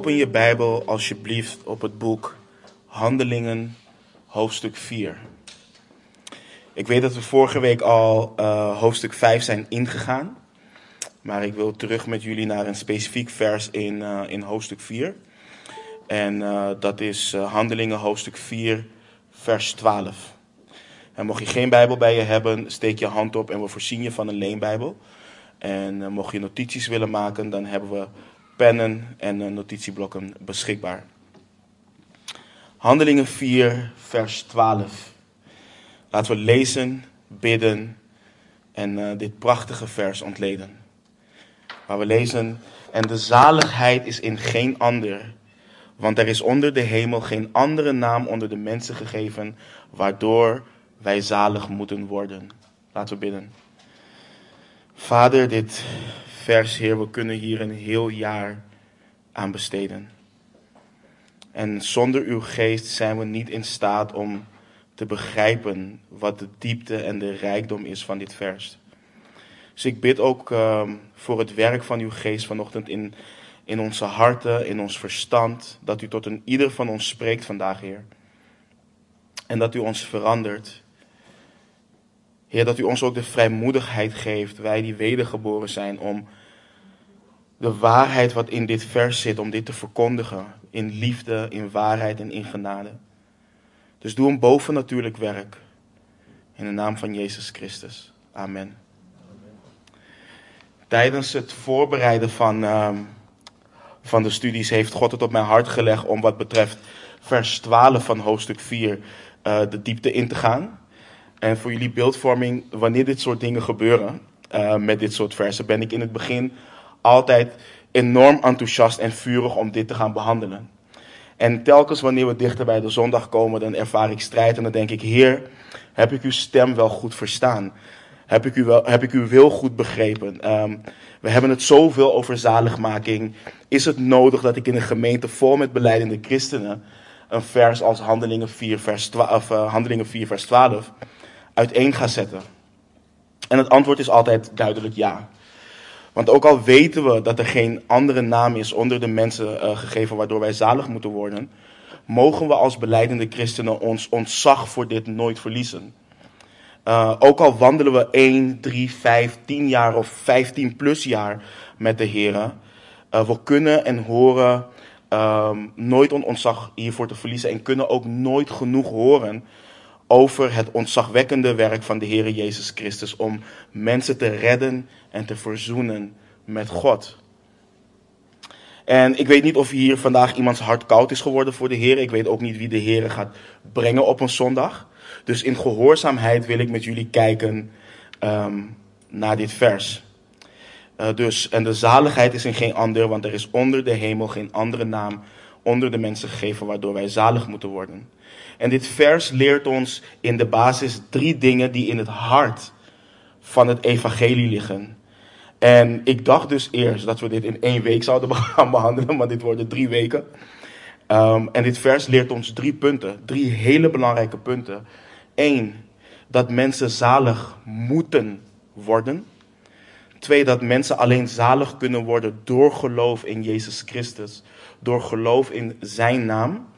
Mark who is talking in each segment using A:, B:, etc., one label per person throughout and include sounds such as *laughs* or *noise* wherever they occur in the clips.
A: Open je Bijbel alsjeblieft op het boek Handelingen, hoofdstuk 4. Ik weet dat we vorige week al uh, hoofdstuk 5 zijn ingegaan. Maar ik wil terug met jullie naar een specifiek vers in, uh, in hoofdstuk 4. En uh, dat is Handelingen, hoofdstuk 4, vers 12. En mocht je geen Bijbel bij je hebben, steek je hand op en we voorzien je van een leenbijbel. En mocht je notities willen maken, dan hebben we pennen en notitieblokken beschikbaar. Handelingen 4, vers 12. Laten we lezen, bidden en uh, dit prachtige vers ontleden. Waar we lezen, en de zaligheid is in geen ander, want er is onder de hemel geen andere naam onder de mensen gegeven, waardoor wij zalig moeten worden. Laten we bidden. Vader, dit vers, Heer, we kunnen hier een heel jaar aan besteden. En zonder uw geest zijn we niet in staat om te begrijpen wat de diepte en de rijkdom is van dit vers. Dus ik bid ook uh, voor het werk van uw geest vanochtend in, in onze harten, in ons verstand, dat u tot een ieder van ons spreekt vandaag, Heer. En dat u ons verandert. Heer, dat u ons ook de vrijmoedigheid geeft, wij die wedergeboren zijn, om de waarheid wat in dit vers zit, om dit te verkondigen. In liefde, in waarheid en in genade. Dus doe een bovennatuurlijk werk. In de naam van Jezus Christus. Amen. Tijdens het voorbereiden van, uh, van de studies heeft God het op mijn hart gelegd om wat betreft vers 12 van hoofdstuk 4 uh, de diepte in te gaan. En voor jullie beeldvorming, wanneer dit soort dingen gebeuren uh, met dit soort versen, ben ik in het begin altijd enorm enthousiast en vurig om dit te gaan behandelen. En telkens wanneer we dichter bij de zondag komen, dan ervaar ik strijd en dan denk ik, Heer, heb ik uw stem wel goed verstaan? Heb ik, u wel, heb ik uw wil goed begrepen? Um, we hebben het zoveel over zaligmaking. Is het nodig dat ik in een gemeente vol met beleidende christenen een vers als Handelingen 4 vers 12, uh, Handelingen 4 vers 12 uiteen ga zetten? En het antwoord is altijd duidelijk ja. Want ook al weten we dat er geen andere naam is onder de mensen uh, gegeven waardoor wij zalig moeten worden, mogen we als beleidende christenen ons ontzag voor dit nooit verliezen. Uh, ook al wandelen we 1, 3, 5, 10 jaar of 15 plus jaar met de Heer, uh, we kunnen en horen um, nooit ons ontzag hiervoor te verliezen en kunnen ook nooit genoeg horen over het ontzagwekkende werk van de Heer Jezus Christus om mensen te redden en te verzoenen met God. En ik weet niet of hier vandaag iemands hart koud is geworden voor de Heer. Ik weet ook niet wie de Heer gaat brengen op een zondag. Dus in gehoorzaamheid wil ik met jullie kijken um, naar dit vers. Uh, dus, en de zaligheid is in geen ander, want er is onder de hemel geen andere naam onder de mensen gegeven waardoor wij zalig moeten worden. En dit vers leert ons in de basis drie dingen die in het hart van het evangelie liggen. En ik dacht dus eerst dat we dit in één week zouden *laughs* gaan behandelen, maar dit worden drie weken. Um, en dit vers leert ons drie punten, drie hele belangrijke punten. Eén, dat mensen zalig moeten worden. Twee, dat mensen alleen zalig kunnen worden door geloof in Jezus Christus, door geloof in Zijn naam.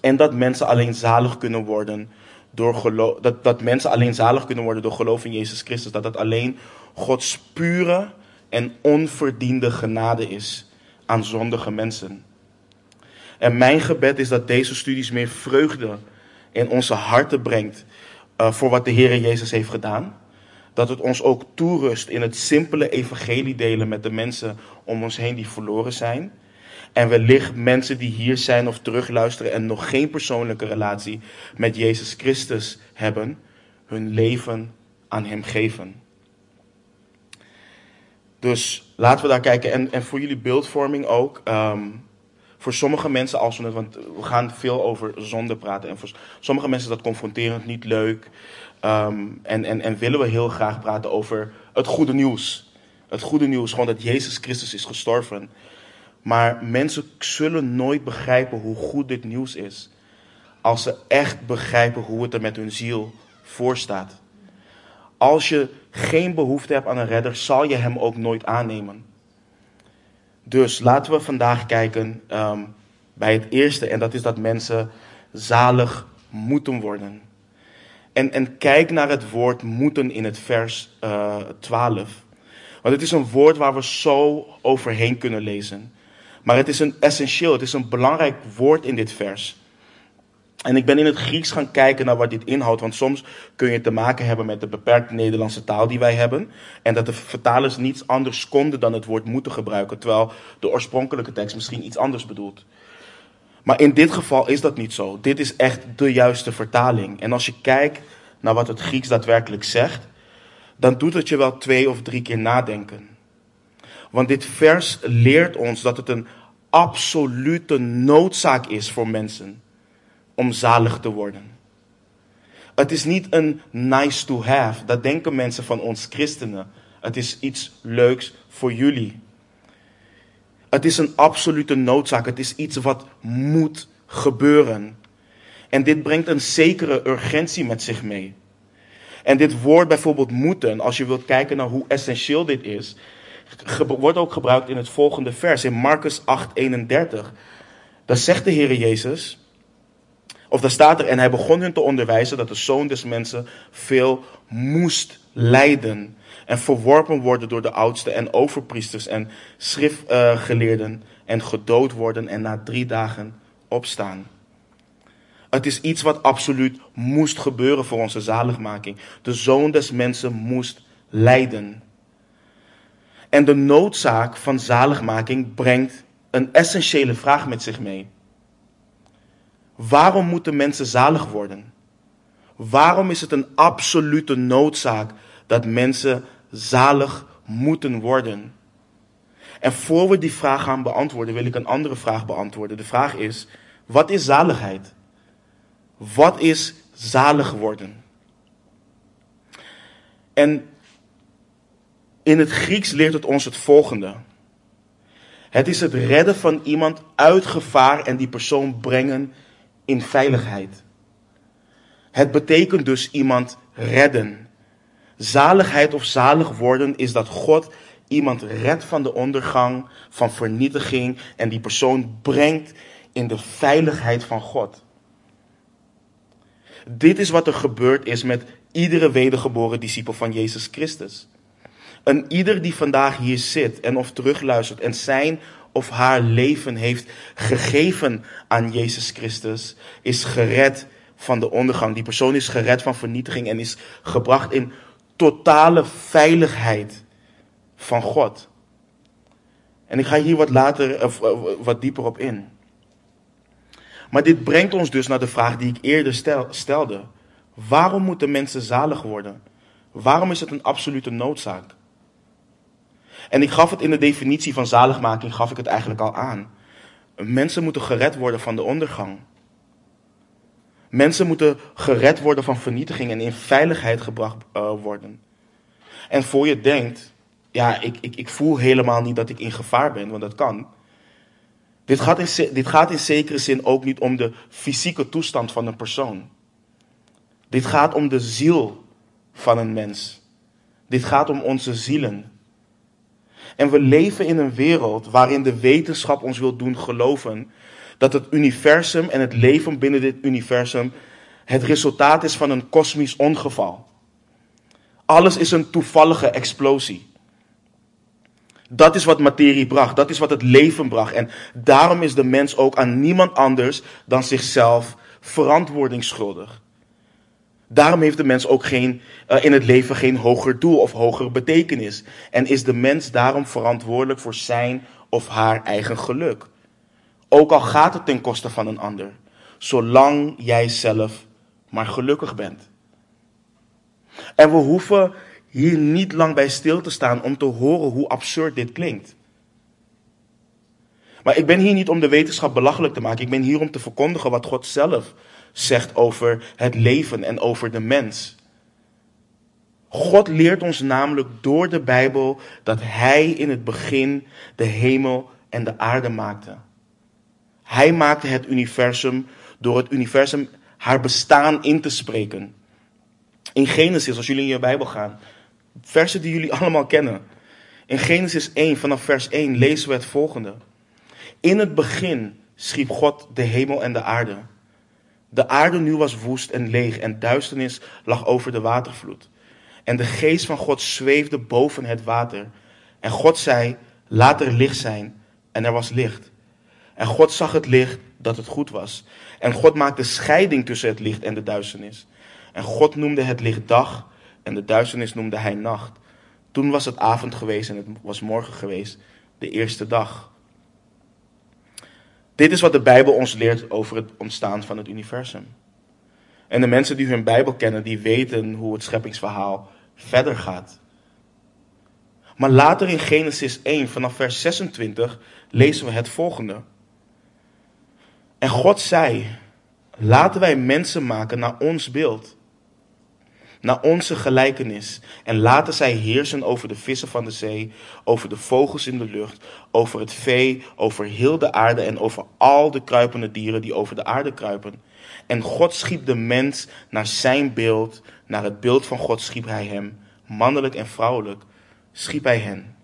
A: En dat mensen alleen zalig kunnen worden door geloof, dat, dat mensen alleen zalig kunnen worden door geloof in Jezus Christus. Dat dat alleen Gods pure en onverdiende genade is aan zondige mensen. En mijn gebed is dat deze studies meer vreugde in onze harten brengt uh, voor wat de Heer Jezus heeft gedaan. Dat het ons ook toerust in het simpele evangelie delen met de mensen om ons heen die verloren zijn. En wellicht mensen die hier zijn of terugluisteren en nog geen persoonlijke relatie met Jezus Christus hebben, hun leven aan Hem geven. Dus laten we daar kijken. En, en voor jullie beeldvorming ook. Um, voor sommige mensen, als we het, want we gaan veel over zonde praten. En voor sommige mensen is dat confronterend, niet leuk. Um, en, en, en willen we heel graag praten over het goede nieuws. Het goede nieuws, gewoon dat Jezus Christus is gestorven. Maar mensen zullen nooit begrijpen hoe goed dit nieuws is. Als ze echt begrijpen hoe het er met hun ziel voor staat. Als je geen behoefte hebt aan een redder, zal je hem ook nooit aannemen. Dus laten we vandaag kijken ehm, bij het eerste, en dat is dat mensen zalig moeten worden. En, en kijk naar het woord moeten in het vers uh, 12. Want het is een woord waar we zo overheen kunnen lezen. Maar het is een essentieel, het is een belangrijk woord in dit vers. En ik ben in het Grieks gaan kijken naar wat dit inhoudt. Want soms kun je te maken hebben met de beperkte Nederlandse taal die wij hebben. En dat de vertalers niets anders konden dan het woord moeten gebruiken. Terwijl de oorspronkelijke tekst misschien iets anders bedoelt. Maar in dit geval is dat niet zo. Dit is echt de juiste vertaling. En als je kijkt naar wat het Grieks daadwerkelijk zegt, dan doet het je wel twee of drie keer nadenken. Want dit vers leert ons dat het een absolute noodzaak is voor mensen om zalig te worden. Het is niet een nice to have. Dat denken mensen van ons christenen. Het is iets leuks voor jullie. Het is een absolute noodzaak. Het is iets wat moet gebeuren. En dit brengt een zekere urgentie met zich mee. En dit woord bijvoorbeeld moeten, als je wilt kijken naar hoe essentieel dit is, wordt ook gebruikt in het volgende vers, in Marcus 8, 31. Daar zegt de Heer Jezus, of daar staat er, en hij begon hun te onderwijzen dat de zoon des mensen veel moest lijden. En verworpen worden door de oudsten en overpriesters en schriftgeleerden. en gedood worden en na drie dagen opstaan. Het is iets wat absoluut moest gebeuren voor onze zaligmaking. De zoon des mensen moest lijden. En de noodzaak van zaligmaking brengt een essentiële vraag met zich mee. Waarom moeten mensen zalig worden? Waarom is het een absolute noodzaak dat mensen zalig moeten worden? En voor we die vraag gaan beantwoorden, wil ik een andere vraag beantwoorden. De vraag is: wat is zaligheid? Wat is zalig worden? En in het Grieks leert het ons het volgende. Het is het redden van iemand uit gevaar en die persoon brengen in veiligheid. Het betekent dus iemand redden. Zaligheid of zalig worden is dat God iemand redt van de ondergang, van vernietiging en die persoon brengt in de veiligheid van God. Dit is wat er gebeurd is met iedere wedergeboren discipel van Jezus Christus. En ieder die vandaag hier zit en of terugluistert en zijn of haar leven heeft gegeven aan Jezus Christus, is gered van de ondergang. Die persoon is gered van vernietiging en is gebracht in totale veiligheid van God. En ik ga hier wat later, of, wat dieper op in. Maar dit brengt ons dus naar de vraag die ik eerder stel, stelde. Waarom moeten mensen zalig worden? Waarom is het een absolute noodzaak? En ik gaf het in de definitie van zaligmaking, gaf ik het eigenlijk al aan. Mensen moeten gered worden van de ondergang. Mensen moeten gered worden van vernietiging en in veiligheid gebracht uh, worden. En voor je denkt, ja, ik, ik, ik voel helemaal niet dat ik in gevaar ben, want dat kan. Dit gaat, in, dit gaat in zekere zin ook niet om de fysieke toestand van een persoon. Dit gaat om de ziel van een mens. Dit gaat om onze zielen. En we leven in een wereld waarin de wetenschap ons wil doen geloven dat het universum en het leven binnen dit universum het resultaat is van een kosmisch ongeval. Alles is een toevallige explosie. Dat is wat materie bracht, dat is wat het leven bracht. En daarom is de mens ook aan niemand anders dan zichzelf verantwoording schuldig. Daarom heeft de mens ook geen, uh, in het leven geen hoger doel of hogere betekenis. En is de mens daarom verantwoordelijk voor zijn of haar eigen geluk. Ook al gaat het ten koste van een ander. Zolang jij zelf maar gelukkig bent. En we hoeven hier niet lang bij stil te staan om te horen hoe absurd dit klinkt. Maar ik ben hier niet om de wetenschap belachelijk te maken. Ik ben hier om te verkondigen wat God zelf zegt over het leven en over de mens. God leert ons namelijk door de Bijbel dat Hij in het begin de hemel en de aarde maakte. Hij maakte het universum door het universum haar bestaan in te spreken. In Genesis, als jullie in je Bijbel gaan, versen die jullie *laughs* allemaal kennen. In Genesis 1, vanaf vers 1, lezen we het volgende. In het begin schiep God de hemel en de aarde. De aarde nu was woest en leeg en duisternis lag over de watervloed. En de geest van God zweefde boven het water. En God zei, laat er licht zijn. En er was licht. En God zag het licht dat het goed was. En God maakte scheiding tussen het licht en de duisternis. En God noemde het licht dag en de duisternis noemde hij nacht. Toen was het avond geweest en het was morgen geweest, de eerste dag. Dit is wat de Bijbel ons leert over het ontstaan van het universum. En de mensen die hun Bijbel kennen, die weten hoe het scheppingsverhaal verder gaat. Maar later in Genesis 1, vanaf vers 26, lezen we het volgende. En God zei: Laten wij mensen maken naar ons beeld, naar onze gelijkenis. En laten zij heersen over de vissen van de zee, over de vogels in de lucht, over het vee, over heel de aarde en over al de kruipende dieren die over de aarde kruipen. En God schiep de mens naar zijn beeld, naar het beeld van God schiep hij hem, mannelijk en vrouwelijk schiep hij hen.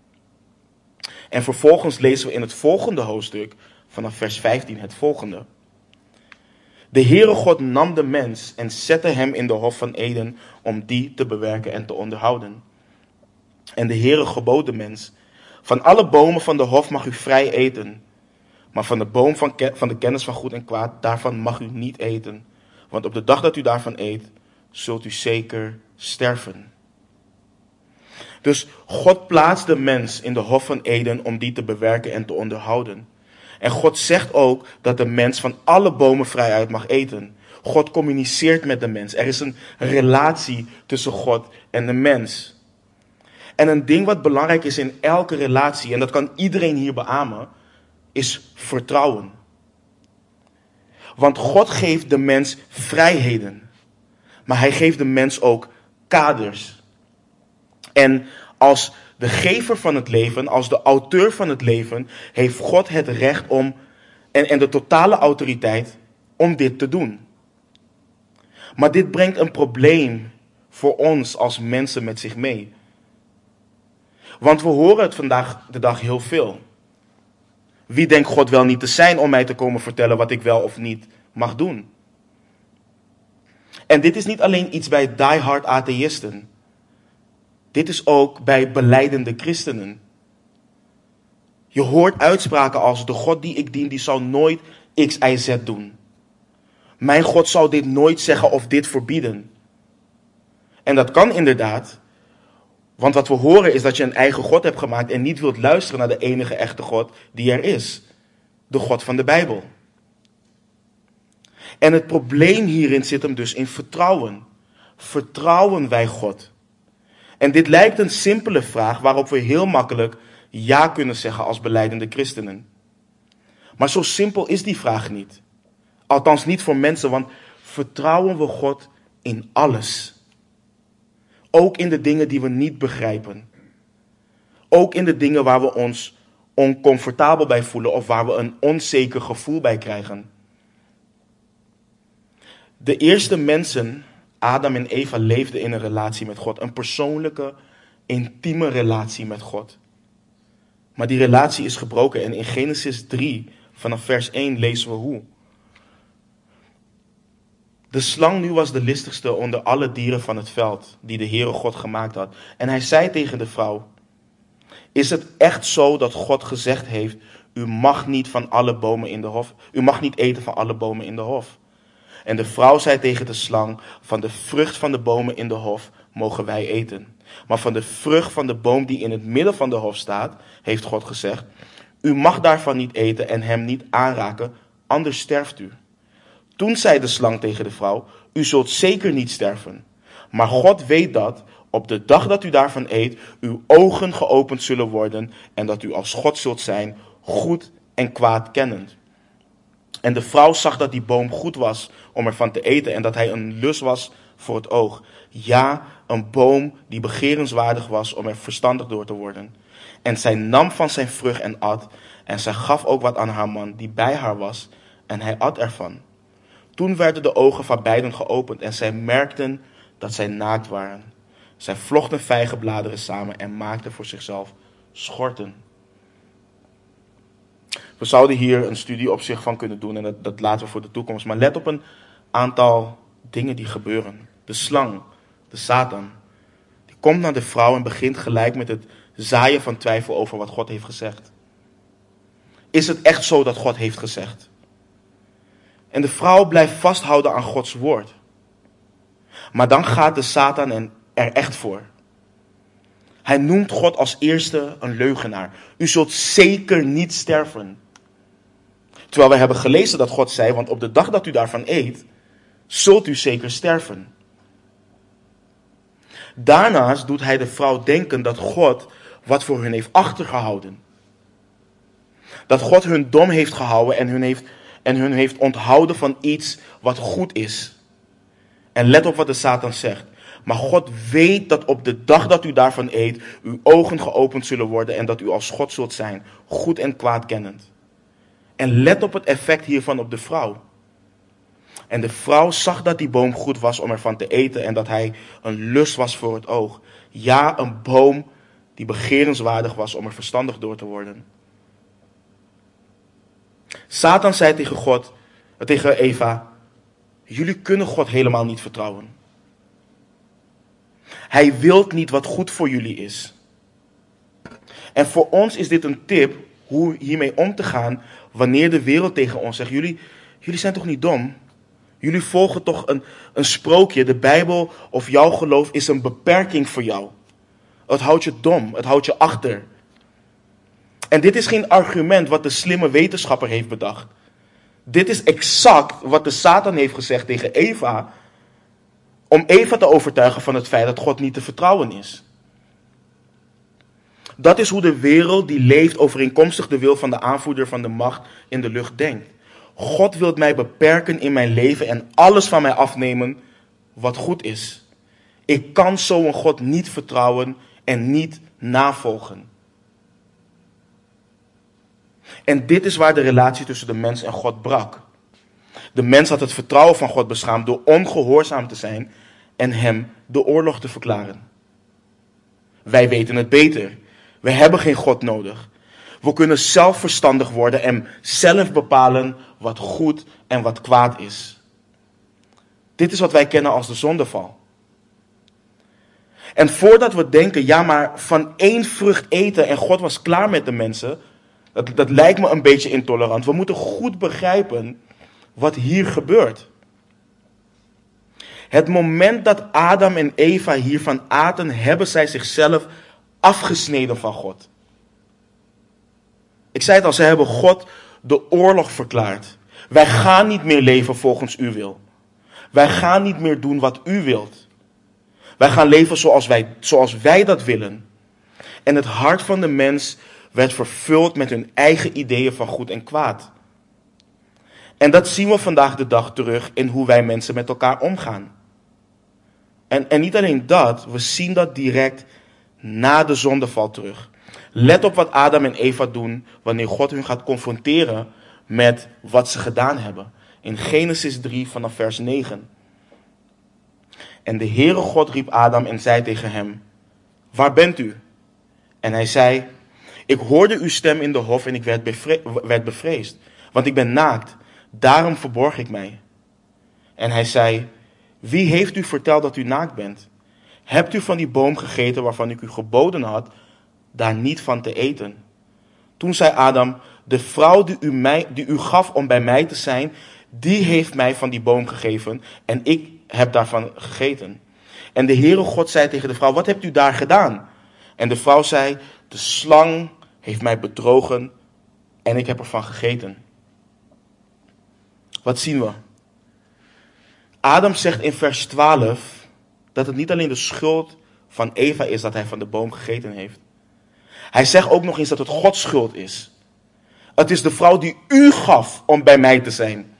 A: En vervolgens lezen we in het volgende hoofdstuk, vanaf vers 15, het volgende. De Heere God nam de mens en zette hem in de hof van Eden om die te bewerken en te onderhouden. En de Heere gebood de mens, van alle bomen van de hof mag u vrij eten, maar van de boom van, van de kennis van goed en kwaad, daarvan mag u niet eten. Want op de dag dat u daarvan eet, zult u zeker sterven. Dus God plaatst de mens in de hof van Eden om die te bewerken en te onderhouden. En God zegt ook dat de mens van alle bomen vrijuit mag eten. God communiceert met de mens. Er is een relatie tussen God en de mens. En een ding wat belangrijk is in elke relatie, en dat kan iedereen hier beamen, is vertrouwen. Want God geeft de mens vrijheden, maar hij geeft de mens ook kaders. En als de gever van het leven, als de auteur van het leven, heeft God het recht om en, en de totale autoriteit om dit te doen. Maar dit brengt een probleem voor ons als mensen met zich mee. Want we horen het vandaag de dag heel veel. Wie denkt God wel niet te zijn om mij te komen vertellen wat ik wel of niet mag doen? En dit is niet alleen iets bij diehard atheïsten. Dit is ook bij beleidende christenen. Je hoort uitspraken als de God die ik dien, die zal nooit X, Y, Z doen. Mijn God zal dit nooit zeggen of dit verbieden. En dat kan inderdaad, want wat we horen is dat je een eigen God hebt gemaakt en niet wilt luisteren naar de enige echte God die er is. De God van de Bijbel. En het probleem hierin zit hem dus in vertrouwen. Vertrouwen wij God? En dit lijkt een simpele vraag waarop we heel makkelijk ja kunnen zeggen als beleidende christenen. Maar zo simpel is die vraag niet. Althans niet voor mensen, want vertrouwen we God in alles. Ook in de dingen die we niet begrijpen. Ook in de dingen waar we ons oncomfortabel bij voelen of waar we een onzeker gevoel bij krijgen. De eerste mensen Adam en Eva leefden in een relatie met God. Een persoonlijke, intieme relatie met God. Maar die relatie is gebroken. En in Genesis 3, vanaf vers 1, lezen we hoe. De slang nu was de listigste onder alle dieren van het veld, die de Heere God gemaakt had. En hij zei tegen de vrouw, is het echt zo dat God gezegd heeft, u mag niet van alle bomen in de hof, u mag niet eten van alle bomen in de hof? En de vrouw zei tegen de slang: Van de vrucht van de bomen in de hof mogen wij eten. Maar van de vrucht van de boom die in het midden van de hof staat, heeft God gezegd: U mag daarvan niet eten en hem niet aanraken, anders sterft u. Toen zei de slang tegen de vrouw: U zult zeker niet sterven. Maar God weet dat op de dag dat u daarvan eet, uw ogen geopend zullen worden en dat u als God zult zijn, goed en kwaad kennend. En de vrouw zag dat die boom goed was om ervan te eten en dat hij een lust was voor het oog. Ja, een boom die begerenswaardig was om er verstandig door te worden. En zij nam van zijn vrucht en at, en zij gaf ook wat aan haar man die bij haar was, en hij at ervan. Toen werden de ogen van beiden geopend en zij merkten dat zij naakt waren. Zij vlochten vijgenbladeren samen en maakten voor zichzelf schorten. We zouden hier een studie op zich van kunnen doen en dat, laten we voor de toekomst. Maar let op een aantal dingen die gebeuren. De slang, de Satan, die komt naar de vrouw en begint gelijk met het zaaien van twijfel over wat God heeft gezegd. Is het echt zo dat God heeft gezegd? En de vrouw blijft vasthouden aan Gods woord. Maar dan gaat de Satan er echt voor. Hij noemt God als eerste een leugenaar. U zult zeker niet sterven. Terwijl we hebben gelezen dat God zei, want op de dag dat u daarvan eet, zult u zeker sterven. Daarnaast doet hij de vrouw denken dat God wat voor hun heeft achtergehouden. Dat God hun dom heeft gehouden en hun heeft, en hun heeft onthouden van iets wat goed is. En let op wat de Satan zegt. Maar God weet dat op de dag dat u daarvan eet, uw ogen geopend zullen worden en dat u als God zult zijn, goed en kwaad kennend. En let op het effect hiervan op de vrouw. En de vrouw zag dat die boom goed was om ervan te eten en dat hij een lust was voor het oog. Ja, een boom die begerenswaardig was om er verstandig door te worden. Satan zei tegen God, tegen Eva, jullie kunnen God helemaal niet vertrouwen. Hij wil niet wat goed voor jullie is. En voor ons is dit een tip hoe hiermee om te gaan wanneer de wereld tegen ons zegt: jullie, jullie zijn toch niet dom? Jullie volgen toch een, een sprookje. De Bijbel of jouw geloof is een beperking voor jou. Het houdt je dom, het houdt je achter. En dit is geen argument wat de slimme wetenschapper heeft bedacht. Dit is exact wat de Satan heeft gezegd tegen Eva. Om Eva te overtuigen van het feit dat God niet te vertrouwen is. Dat is hoe de wereld die leeft overeenkomstig de wil van de aanvoerder van de macht in de lucht denkt. God wil mij beperken in mijn leven en alles van mij afnemen wat goed is. Ik kan zo'n God niet vertrouwen en niet navolgen. En dit is waar de relatie tussen de mens en God brak. De mens had het vertrouwen van God beschaamd door ongehoorzaam te zijn en hem de oorlog te verklaren. Wij weten het beter. We hebben geen God nodig. We kunnen zelfverstandig worden en zelf bepalen wat goed en wat kwaad is. Dit is wat wij kennen als de zondeval. En voordat we denken, ja maar van één vrucht eten en God was klaar met de mensen, dat, dat lijkt me een beetje intolerant. We moeten goed begrijpen wat hier gebeurt. Het moment dat Adam en Eva hiervan aten, hebben zij zichzelf afgesneden van God. Ik zei het al, ze hebben God de oorlog verklaard. Wij gaan niet meer leven volgens uw wil. Wij gaan niet meer doen wat u wilt. Wij gaan leven zoals wij, zoals wij dat willen. En het hart van de mens werd vervuld met hun eigen ideeën van goed en kwaad. En dat zien we vandaag de dag terug in hoe wij mensen met elkaar omgaan. En, en niet alleen dat, we zien dat direct na de zondeval terug. Let op wat Adam en Eva doen wanneer God hun gaat confronteren met wat ze gedaan hebben. In Genesis 3 vanaf vers 9. En de Heere God riep Adam en zei tegen hem: Waar bent u? En hij zei: Ik hoorde uw stem in de hof en ik werd, werd bevreesd, want ik ben naakt. Daarom verborg ik mij. En hij zei: Wie heeft u verteld dat u naakt bent? Hebt u van die boom gegeten waarvan ik u geboden had daar niet van te eten? Toen zei Adam: De vrouw die u, mij, die u gaf om bij mij te zijn, die heeft mij van die boom gegeven en ik heb daarvan gegeten. En de Heere God zei tegen de vrouw: Wat hebt u daar gedaan? En de vrouw zei: De slang heeft mij bedrogen en ik heb ervan gegeten. Wat zien we? Adam zegt in vers 12 dat het niet alleen de schuld van Eva is dat hij van de boom gegeten heeft. Hij zegt ook nog eens dat het Gods schuld is. Het is de vrouw die u gaf om bij mij te zijn.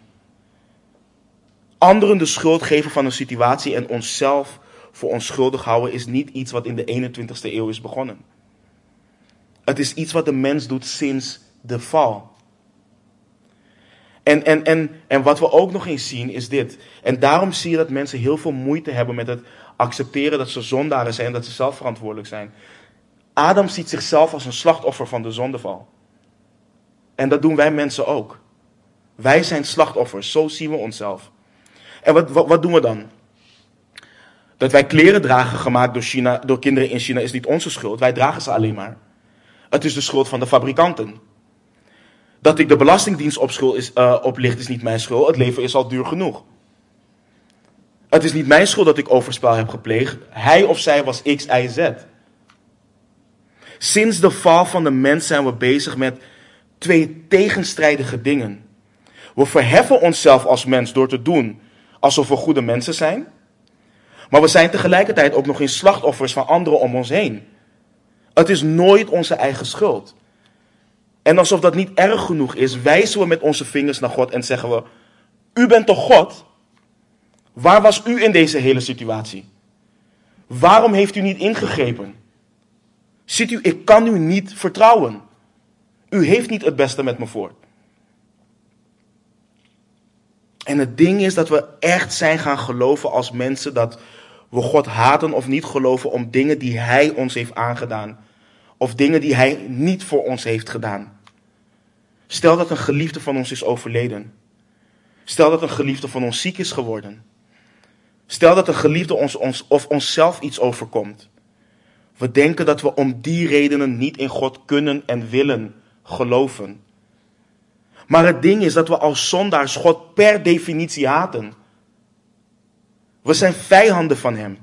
A: Anderen de schuld geven van een situatie en onszelf voor onschuldig houden is niet iets wat in de 21ste eeuw is begonnen. Het is iets wat de mens doet sinds de val. En, en, en, en wat we ook nog eens zien is dit. En daarom zie je dat mensen heel veel moeite hebben met het accepteren dat ze zondaren zijn en dat ze zelf verantwoordelijk zijn. Adam ziet zichzelf als een slachtoffer van de zondeval. En dat doen wij mensen ook. Wij zijn slachtoffers, zo zien we onszelf. En wat, wat, wat doen we dan? Dat wij kleren dragen gemaakt door, China, door kinderen in China is niet onze schuld. Wij dragen ze alleen maar. Het is de schuld van de fabrikanten. Dat ik de Belastingdienst op schuld is, uh, oplicht is niet mijn schuld. Het leven is al duur genoeg. Het is niet mijn schuld dat ik overspel heb gepleegd. Hij of zij was X, Y, Z. Sinds de val van de mens zijn we bezig met twee tegenstrijdige dingen. We verheffen onszelf als mens door te doen alsof we goede mensen zijn. Maar we zijn tegelijkertijd ook nog in slachtoffers van anderen om ons heen. Het is nooit onze eigen schuld. En alsof dat niet erg genoeg is, wijzen we met onze vingers naar God en zeggen we: U bent toch God? Waar was u in deze hele situatie? Waarom heeft u niet ingegrepen? Ziet u, ik kan u niet vertrouwen. U heeft niet het beste met me voor. En het ding is dat we echt zijn gaan geloven als mensen dat we God haten of niet geloven om dingen die Hij ons heeft aangedaan. Of dingen die Hij niet voor ons heeft gedaan. Stel dat een geliefde van ons is overleden. Stel dat een geliefde van ons ziek is geworden. Stel dat een geliefde ons, ons of onszelf iets overkomt. We denken dat we om die redenen niet in God kunnen en willen geloven. Maar het ding is dat we als zondaars God per definitie haten. We zijn vijanden van Hem.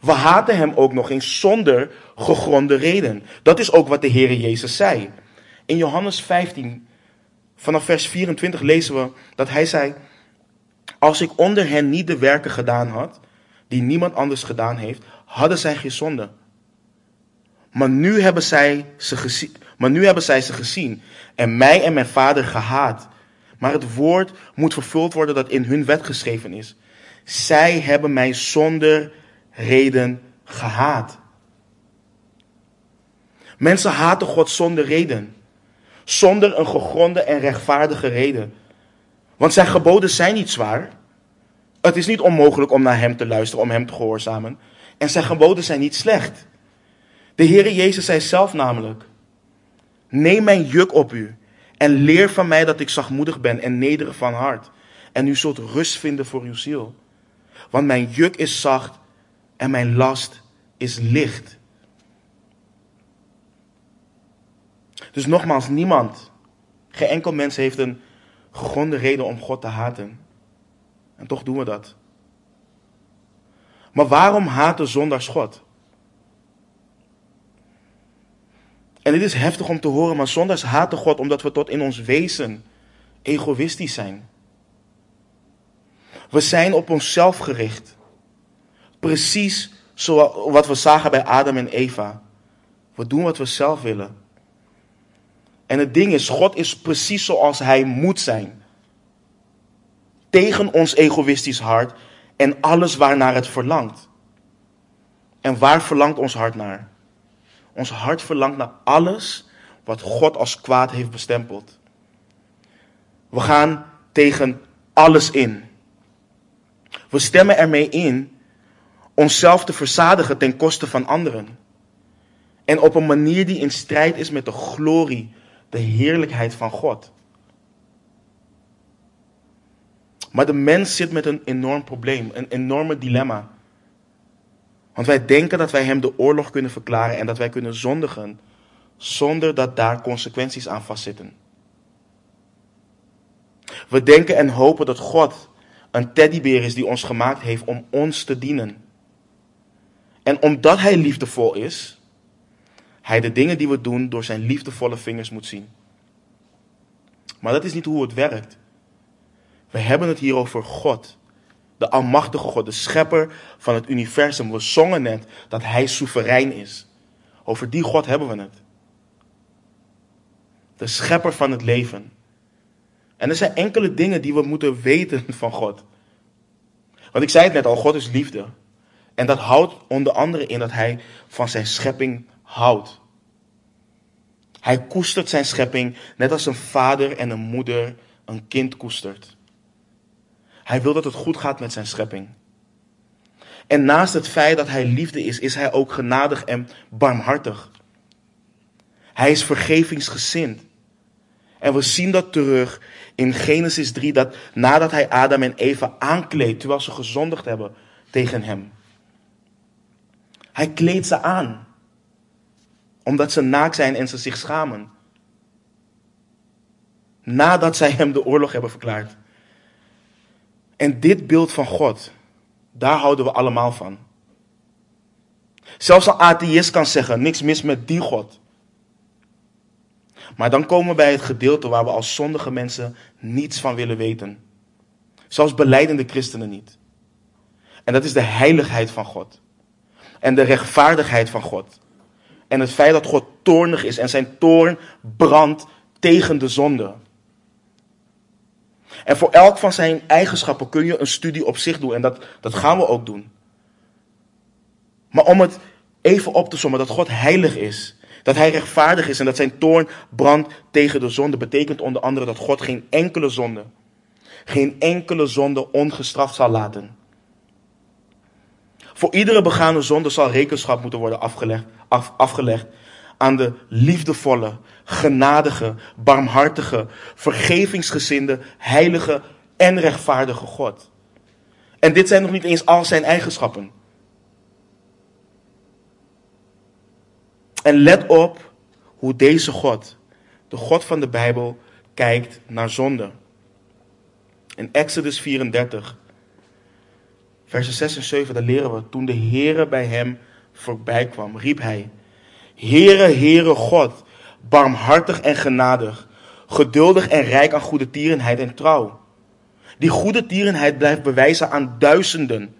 A: We haten Hem ook nog eens zonder gegronde reden. Dat is ook wat de Heer Jezus zei. In Johannes 15, vanaf vers 24 lezen we dat Hij zei, als ik onder hen niet de werken gedaan had, die niemand anders gedaan heeft, hadden zij geen zonde. Maar nu hebben zij ze gezien, maar nu hebben zij ze gezien en mij en mijn vader gehaat. Maar het woord moet vervuld worden dat in hun wet geschreven is. Zij hebben mij zonder reden gehaat. Mensen haten God zonder reden. Zonder een gegronde en rechtvaardige reden. Want zijn geboden zijn niet zwaar. Het is niet onmogelijk om naar hem te luisteren, om hem te gehoorzamen. En zijn geboden zijn niet slecht. De Heere Jezus zei zelf namelijk: Neem mijn juk op u en leer van mij dat ik zachtmoedig ben en nederig van hart. En u zult rust vinden voor uw ziel. Want mijn juk is zacht en mijn last is licht. Dus nogmaals, niemand, geen enkel mens heeft een gegronde reden om God te haten. En toch doen we dat. Maar waarom haten zondags God? En dit is heftig om te horen, maar zondags haten God omdat we tot in ons wezen egoïstisch zijn. We zijn op onszelf gericht. Precies zoals wat we zagen bij Adam en Eva. We doen wat we zelf willen. En het ding is, God is precies zoals Hij moet zijn. Tegen ons egoïstisch hart en alles waarnaar het verlangt. En waar verlangt ons hart naar? Ons hart verlangt naar alles wat God als kwaad heeft bestempeld. We gaan tegen alles in. We stemmen ermee in onszelf te verzadigen ten koste van anderen. En op een manier die in strijd is met de glorie, de heerlijkheid van God. Maar de mens zit met een enorm probleem, een enorme dilemma. Want wij denken dat wij hem de oorlog kunnen verklaren en dat wij kunnen zondigen zonder dat daar consequenties aan vastzitten. We denken en hopen dat God een teddybeer is die ons gemaakt heeft om ons te dienen. En omdat Hij liefdevol is, Hij de dingen die we doen door Zijn liefdevolle vingers moet zien. Maar dat is niet hoe het werkt. We hebben het hier over God de Almachtige God, de Schepper van het universum. We zongen net dat Hij soeverein is. Over die God hebben we het. De Schepper van het leven. En er zijn enkele dingen die we moeten weten van God. Want ik zei het net al, God is liefde. En dat houdt onder andere in dat Hij van zijn schepping houdt. Hij koestert zijn schepping net als een vader en een moeder een kind koestert. Hij wil dat het goed gaat met zijn schepping. En naast het feit dat hij liefde is, is hij ook genadig en barmhartig. Hij is vergevingsgezind. En we zien dat terug in Genesis 3, dat nadat hij Adam en Eva aankleedt, terwijl ze gezondigd hebben tegen hem. Hij kleedt ze aan, omdat ze naakt zijn en ze zich schamen. Nadat zij hem de oorlog hebben verklaard. En dit beeld van God, daar houden we allemaal van. Zelfs een atheïst kan zeggen, niks mis met die God. Maar dan komen we bij het gedeelte waar we als zondige mensen niets van willen weten. Zelfs beleidende christenen niet. En dat is de heiligheid van God. En de rechtvaardigheid van God. En het feit dat God toornig is en zijn toorn brandt tegen de zonde. En voor elk van zijn eigenschappen kun je een studie op zich doen. En dat, dat gaan we ook doen. Maar om het even op te sommen, dat God heilig is. Dat hij rechtvaardig is en dat zijn toorn brandt tegen de zonde. Betekent onder andere dat God geen enkele zonde, geen enkele zonde ongestraft zal laten. Voor iedere begane zonde zal rekenschap moeten worden afgelegd, af, afgelegd aan de liefdevolle, genadige, barmhartige, vergevingsgezinde, heilige en rechtvaardige God. En dit zijn nog niet eens al zijn eigenschappen. En let op hoe deze God, de God van de Bijbel, kijkt naar zonde. In Exodus 34, versen 6 en 7, daar leren we, toen de Heere bij hem voorbij kwam, riep hij, Heere, Heere God, barmhartig en genadig, geduldig en rijk aan goede tierenheid en trouw. Die goede tierenheid blijft bewijzen aan duizenden.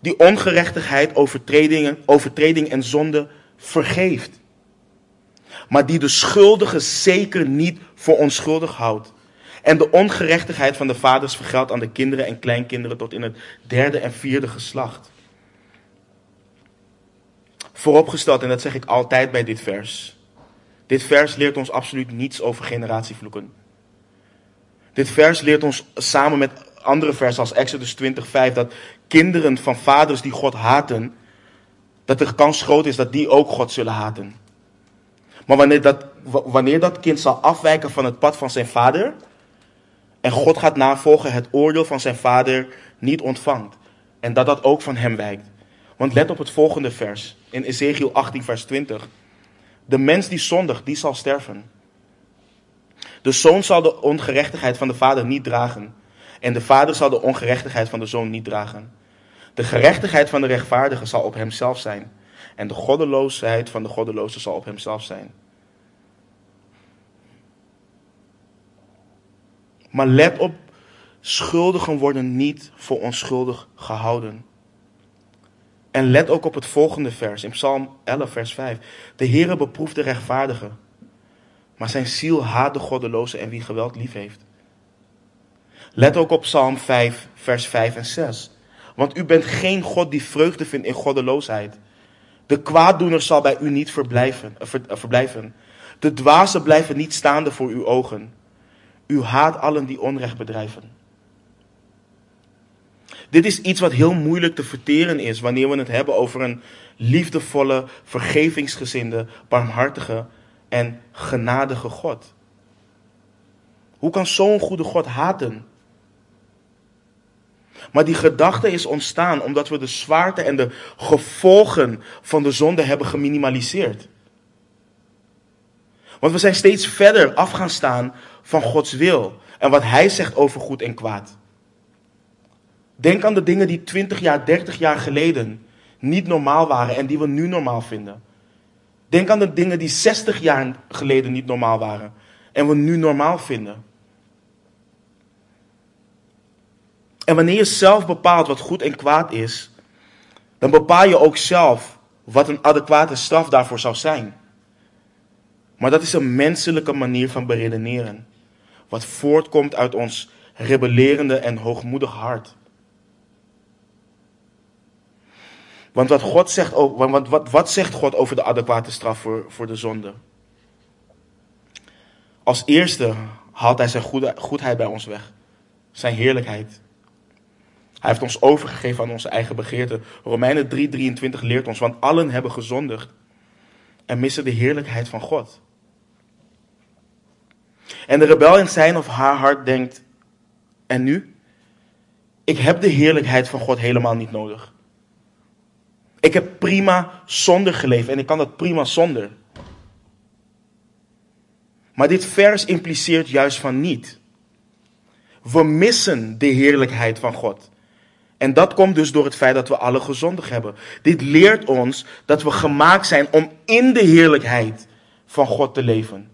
A: Die ongerechtigheid, overtredingen, overtreding en zonde vergeeft. Maar die de schuldige zeker niet voor onschuldig houdt. En de ongerechtigheid van de vaders vergeldt aan de kinderen en kleinkinderen tot in het derde en vierde geslacht. Vooropgesteld, en dat zeg ik altijd bij dit vers. Dit vers leert ons absoluut niets over generatievloeken. Dit vers leert ons samen met andere versen als Exodus 20:5 dat kinderen van vaders die God haten, dat de kans groot is dat die ook God zullen haten. Maar wanneer dat, wanneer dat kind zal afwijken van het pad van zijn vader en God gaat navolgen, het oordeel van zijn vader niet ontvangt en dat dat ook van hem wijkt. Want let op het volgende vers in Ezekiel 18 vers 20. De mens die zondigt, die zal sterven. De zoon zal de ongerechtigheid van de vader niet dragen. En de vader zal de ongerechtigheid van de zoon niet dragen. De gerechtigheid van de rechtvaardige zal op hemzelf zijn. En de goddeloosheid van de goddeloze zal op hemzelf zijn. Maar let op, schuldigen worden niet voor onschuldig gehouden. En let ook op het volgende vers, in Psalm 11, vers 5. De Heere beproeft de rechtvaardige, maar zijn ziel haat de goddeloze en wie geweld lief heeft. Let ook op Psalm 5, vers 5 en 6. Want u bent geen God die vreugde vindt in goddeloosheid. De kwaaddoener zal bij u niet verblijven, eh, eh, verblijven. De dwazen blijven niet staande voor uw ogen. U haat allen die onrecht bedrijven. Dit is iets wat heel moeilijk te verteren is wanneer we het hebben over een liefdevolle, vergevingsgezinde, barmhartige en genadige God. Hoe kan zo'n goede God haten? Maar die gedachte is ontstaan omdat we de zwaarte en de gevolgen van de zonde hebben geminimaliseerd. Want we zijn steeds verder af gaan staan van Gods wil en wat Hij zegt over goed en kwaad. Denk aan de dingen die 20 jaar, 30 jaar geleden niet normaal waren en die we nu normaal vinden. Denk aan de dingen die 60 jaar geleden niet normaal waren en we nu normaal vinden. En wanneer je zelf bepaalt wat goed en kwaad is, dan bepaal je ook zelf wat een adequate straf daarvoor zou zijn. Maar dat is een menselijke manier van beredeneren, wat voortkomt uit ons rebellerende en hoogmoedig hart. Want wat, God zegt, wat, wat zegt God over de adequate straf voor, voor de zonde? Als eerste haalt hij zijn goedheid bij ons weg. Zijn heerlijkheid. Hij heeft ons overgegeven aan onze eigen begeerten. Romeinen 3:23 leert ons, want allen hebben gezondigd en missen de heerlijkheid van God. En de rebel in zijn of haar hart denkt, en nu? Ik heb de heerlijkheid van God helemaal niet nodig. Ik heb prima zonder geleefd en ik kan dat prima zonder. Maar dit vers impliceert juist van niet. We missen de heerlijkheid van God. En dat komt dus door het feit dat we alle gezondig hebben. Dit leert ons dat we gemaakt zijn om in de heerlijkheid van God te leven.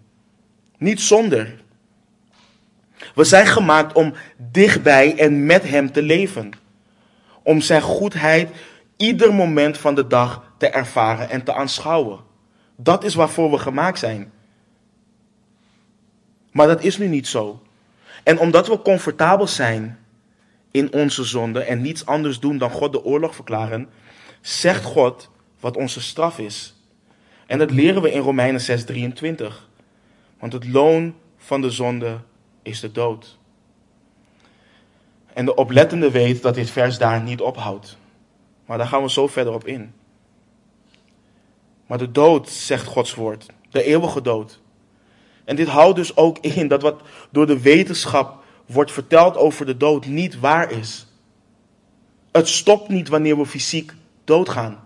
A: Niet zonder. We zijn gemaakt om dichtbij en met Hem te leven. Om Zijn goedheid ieder moment van de dag te ervaren en te aanschouwen. Dat is waarvoor we gemaakt zijn. Maar dat is nu niet zo. En omdat we comfortabel zijn in onze zonde en niets anders doen dan God de oorlog verklaren, zegt God wat onze straf is. En dat leren we in Romeinen 6:23. Want het loon van de zonde is de dood. En de oplettende weet dat dit vers daar niet ophoudt. Maar daar gaan we zo verder op in. Maar de dood, zegt Gods woord, de eeuwige dood. En dit houdt dus ook in dat wat door de wetenschap wordt verteld over de dood niet waar is. Het stopt niet wanneer we fysiek doodgaan.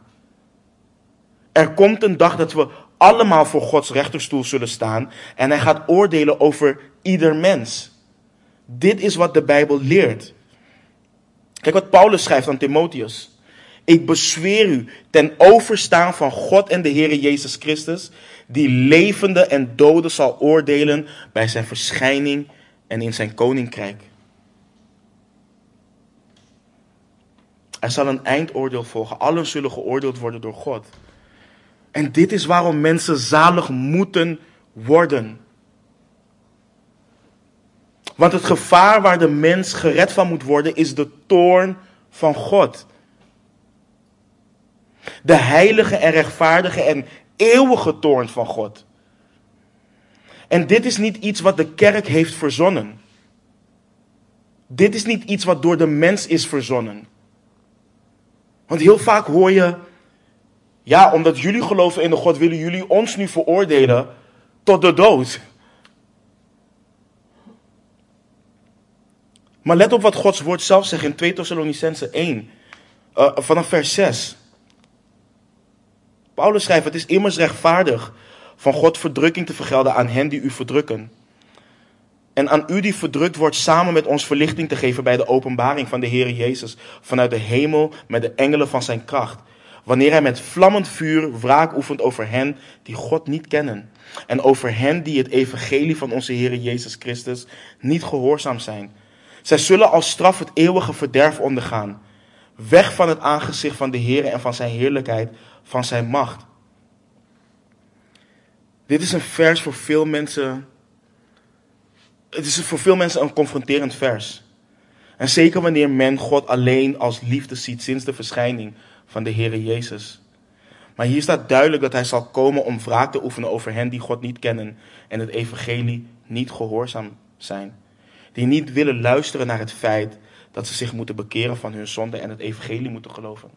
A: Er komt een dag dat we allemaal voor Gods rechterstoel zullen staan en hij gaat oordelen over ieder mens. Dit is wat de Bijbel leert. Kijk wat Paulus schrijft aan Timotheus. Ik bezweer u ten overstaan van God en de Heer Jezus Christus, die levende en doden zal oordelen bij zijn verschijning en in zijn koninkrijk. Er zal een eindoordeel volgen. Allen zullen geoordeeld worden door God. En dit is waarom mensen zalig moeten worden. Want het gevaar waar de mens gered van moet worden is de toorn van God. De heilige en rechtvaardige en eeuwige toorn van God. En dit is niet iets wat de kerk heeft verzonnen. Dit is niet iets wat door de mens is verzonnen. Want heel vaak hoor je, ja, omdat jullie geloven in de God, willen jullie ons nu veroordelen tot de dood. Maar let op wat Gods woord zelf zegt in 2 Thessalonicense 1, uh, vanaf vers 6. Paulus schrijft, het is immers rechtvaardig van God verdrukking te vergelden aan hen die u verdrukken. En aan u die verdrukt wordt samen met ons verlichting te geven bij de openbaring van de Heer Jezus vanuit de hemel met de engelen van zijn kracht. Wanneer hij met vlammend vuur wraak oefent over hen die God niet kennen. En over hen die het evangelie van onze Heer Jezus Christus niet gehoorzaam zijn. Zij zullen als straf het eeuwige verderf ondergaan. Weg van het aangezicht van de Heer en van zijn heerlijkheid, van zijn macht. Dit is een vers voor veel mensen. Het is voor veel mensen een confronterend vers. En zeker wanneer men God alleen als liefde ziet sinds de verschijning van de Heer Jezus. Maar hier staat duidelijk dat hij zal komen om wraak te oefenen over hen die God niet kennen en het evangelie niet gehoorzaam zijn. Die niet willen luisteren naar het feit dat ze zich moeten bekeren van hun zonde en het evangelie moeten geloven.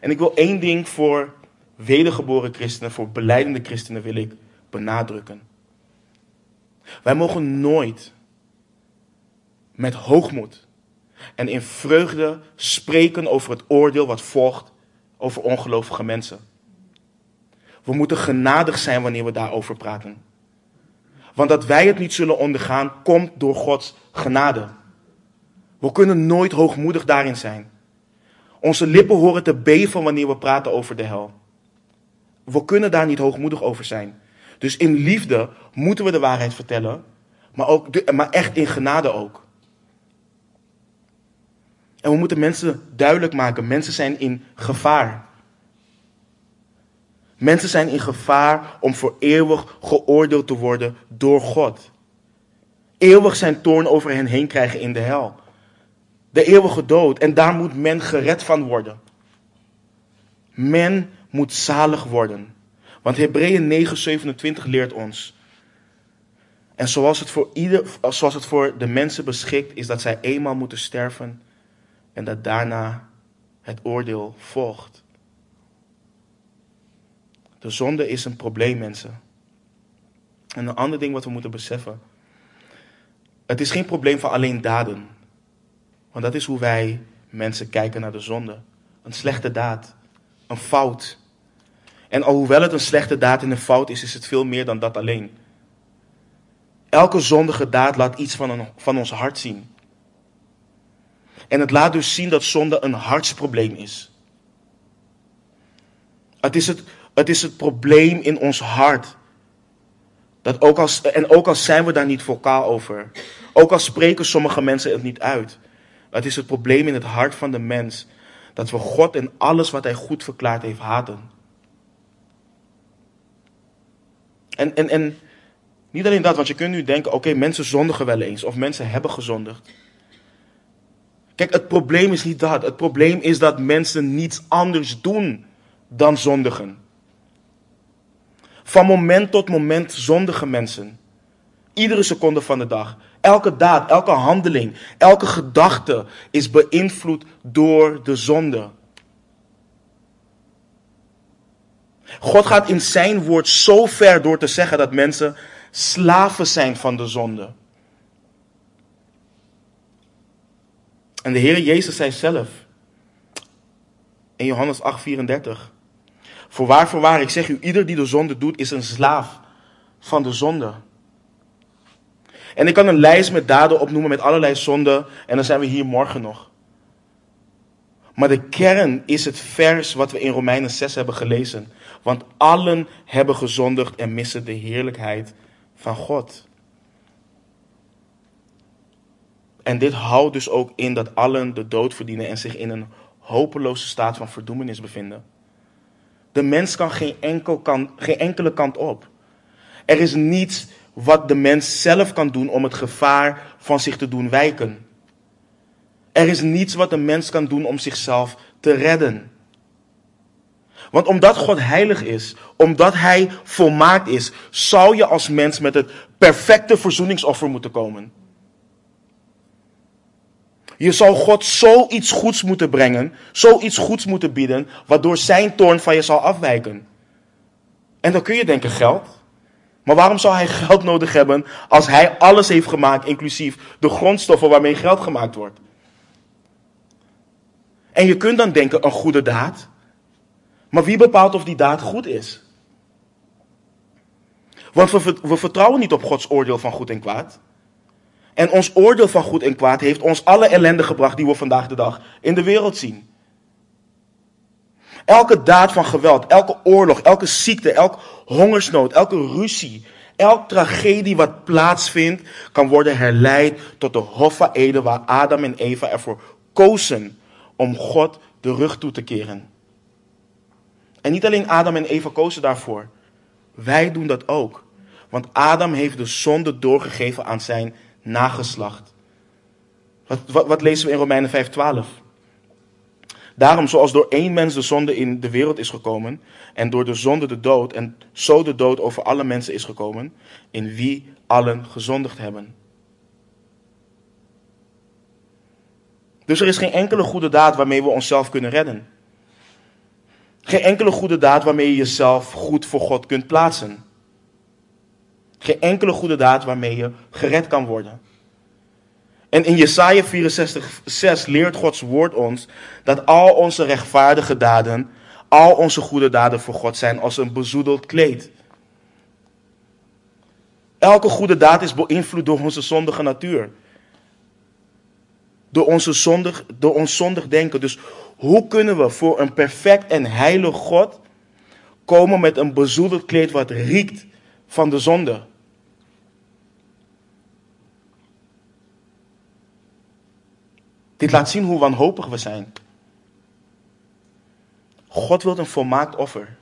A: En ik wil één ding voor wedergeboren christenen, voor beleidende christenen wil ik benadrukken. Wij mogen nooit met hoogmoed en in vreugde spreken over het oordeel wat volgt over ongelovige mensen. We moeten genadig zijn wanneer we daarover praten. Want dat wij het niet zullen ondergaan, komt door Gods genade. We kunnen nooit hoogmoedig daarin zijn. Onze lippen horen te beven wanneer we praten over de hel. We kunnen daar niet hoogmoedig over zijn. Dus in liefde moeten we de waarheid vertellen, maar, ook, maar echt in genade ook. En we moeten mensen duidelijk maken, mensen zijn in gevaar. Mensen zijn in gevaar om voor eeuwig geoordeeld te worden door God. Eeuwig zijn toorn over hen heen krijgen in de hel. De eeuwige dood. En daar moet men gered van worden. Men moet zalig worden. Want Hebreeën 9:27 leert ons. En zoals het, voor ieder, zoals het voor de mensen beschikt is dat zij eenmaal moeten sterven en dat daarna het oordeel volgt. De zonde is een probleem, mensen. En een ander ding wat we moeten beseffen. Het is geen probleem van alleen daden. Want dat is hoe wij mensen kijken naar de zonde. Een slechte daad. Een fout. En alhoewel het een slechte daad en een fout is, is het veel meer dan dat alleen. Elke zondige daad laat iets van, een, van ons hart zien. En het laat dus zien dat zonde een hartsprobleem is. Het is het, het is het probleem in ons hart. Dat ook als, en ook al zijn we daar niet vocaal over. Ook al spreken sommige mensen het niet uit. Het is het probleem in het hart van de mens. Dat we God en alles wat hij goed verklaard heeft haten. En, en, en niet alleen dat, want je kunt nu denken: oké, mensen zondigen wel eens. Of mensen hebben gezondigd. Kijk, het probleem is niet dat. Het probleem is dat mensen niets anders doen dan zondigen. Van moment tot moment zondigen mensen. Iedere seconde van de dag. Elke daad, elke handeling, elke gedachte is beïnvloed door de zonde. God gaat in zijn woord zo ver door te zeggen dat mensen slaven zijn van de zonde. En de Heer Jezus zei zelf in Johannes 8:34. Voorwaar, voorwaar, ik zeg u, ieder die de zonde doet, is een slaaf van de zonde. En ik kan een lijst met daden opnoemen met allerlei zonden en dan zijn we hier morgen nog. Maar de kern is het vers wat we in Romeinen 6 hebben gelezen. Want allen hebben gezondigd en missen de heerlijkheid van God. En dit houdt dus ook in dat allen de dood verdienen en zich in een hopeloze staat van verdoemenis bevinden. De mens kan geen, enkel kant, geen enkele kant op. Er is niets wat de mens zelf kan doen om het gevaar van zich te doen wijken. Er is niets wat een mens kan doen om zichzelf te redden. Want omdat God heilig is, omdat Hij volmaakt is, zou je als mens met het perfecte verzoeningsoffer moeten komen. Je zou God zoiets goeds moeten brengen, zoiets goeds moeten bieden, waardoor zijn toorn van je zal afwijken. En dan kun je denken geld. Maar waarom zou hij geld nodig hebben als hij alles heeft gemaakt, inclusief de grondstoffen waarmee geld gemaakt wordt? En je kunt dan denken een goede daad. Maar wie bepaalt of die daad goed is? Want we, we vertrouwen niet op Gods oordeel van goed en kwaad. En ons oordeel van goed en kwaad heeft ons alle ellende gebracht die we vandaag de dag in de wereld zien. Elke daad van geweld, elke oorlog, elke ziekte, elke hongersnood, elke ruzie, elke tragedie wat plaatsvindt, kan worden herleid tot de Hof van Eden waar Adam en Eva ervoor kozen om God de rug toe te keren. En niet alleen Adam en Eva kozen daarvoor. Wij doen dat ook. Want Adam heeft de zonde doorgegeven aan zijn nageslacht. Wat, wat, wat lezen we in Romeinen 5:12? Daarom, zoals door één mens de zonde in de wereld is gekomen, en door de zonde de dood, en zo de dood over alle mensen is gekomen, in wie allen gezondigd hebben. Dus er is geen enkele goede daad waarmee we onszelf kunnen redden. Geen enkele goede daad waarmee je jezelf goed voor God kunt plaatsen. Geen enkele goede daad waarmee je gered kan worden. En in Jesaja 64, 6 leert Gods woord ons dat al onze rechtvaardige daden, al onze goede daden voor God zijn als een bezoedeld kleed. Elke goede daad is beïnvloed door onze zondige natuur. Door, onze zondig, door ons zondig denken. Dus hoe kunnen we voor een perfect en heilig God komen met een bezoedeld kleed wat riekt van de zonde? Dit laat zien hoe wanhopig we zijn. God wil een volmaakt offer.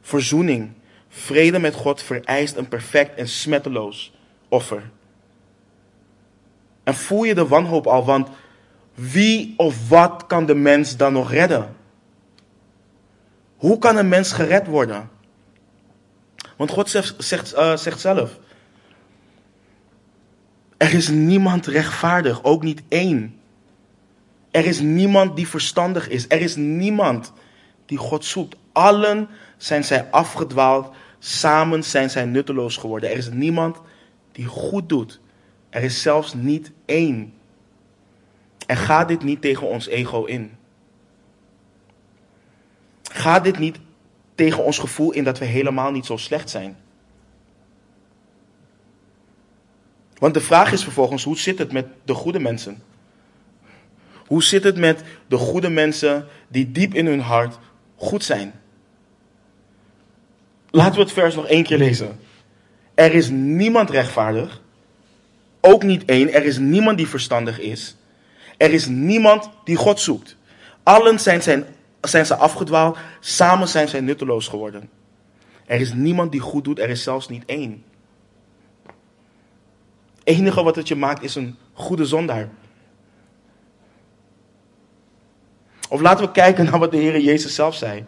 A: Verzoening, vrede met God vereist een perfect en smetteloos offer. En voel je de wanhoop al, want wie of wat kan de mens dan nog redden? Hoe kan een mens gered worden? Want God zegt, zegt, zegt zelf: er is niemand rechtvaardig, ook niet één. Er is niemand die verstandig is. Er is niemand die God zoekt. Allen zijn zij afgedwaald. Samen zijn zij nutteloos geworden. Er is niemand die goed doet. Er is zelfs niet één. En ga dit niet tegen ons ego in. Ga dit niet tegen ons gevoel in dat we helemaal niet zo slecht zijn. Want de vraag is vervolgens, hoe zit het met de goede mensen? Hoe zit het met de goede mensen die diep in hun hart goed zijn? Laten we het vers nog één keer lezen. Er is niemand rechtvaardig, ook niet één. Er is niemand die verstandig is. Er is niemand die God zoekt. Allen zijn, zijn, zijn ze afgedwaald, samen zijn zij nutteloos geworden. Er is niemand die goed doet, er is zelfs niet één. Enige wat het je maakt is een goede zondaar. Of laten we kijken naar wat de Heer Jezus zelf zei.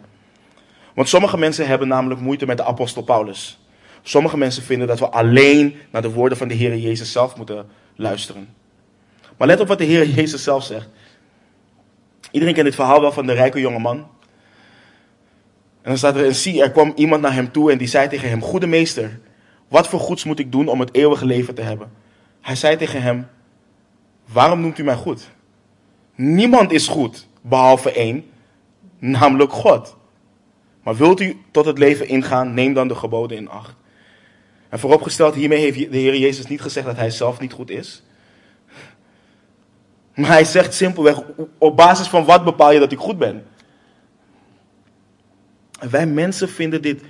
A: Want sommige mensen hebben namelijk moeite met de apostel Paulus. Sommige mensen vinden dat we alleen naar de woorden van de Heer Jezus zelf moeten luisteren. Maar let op wat de Heer Jezus zelf zegt. Iedereen kent dit verhaal wel van de rijke jonge man. En dan staat er in zie, er kwam iemand naar hem toe en die zei tegen hem, goede meester, wat voor goeds moet ik doen om het eeuwige leven te hebben? Hij zei tegen hem, waarom noemt u mij goed? Niemand is goed, behalve één, namelijk God. Maar wilt u tot het leven ingaan, neem dan de geboden in acht. En vooropgesteld, hiermee heeft de Heer Jezus niet gezegd dat hij zelf niet goed is. Maar hij zegt simpelweg, op basis van wat bepaal je dat ik goed ben? En wij mensen vinden dit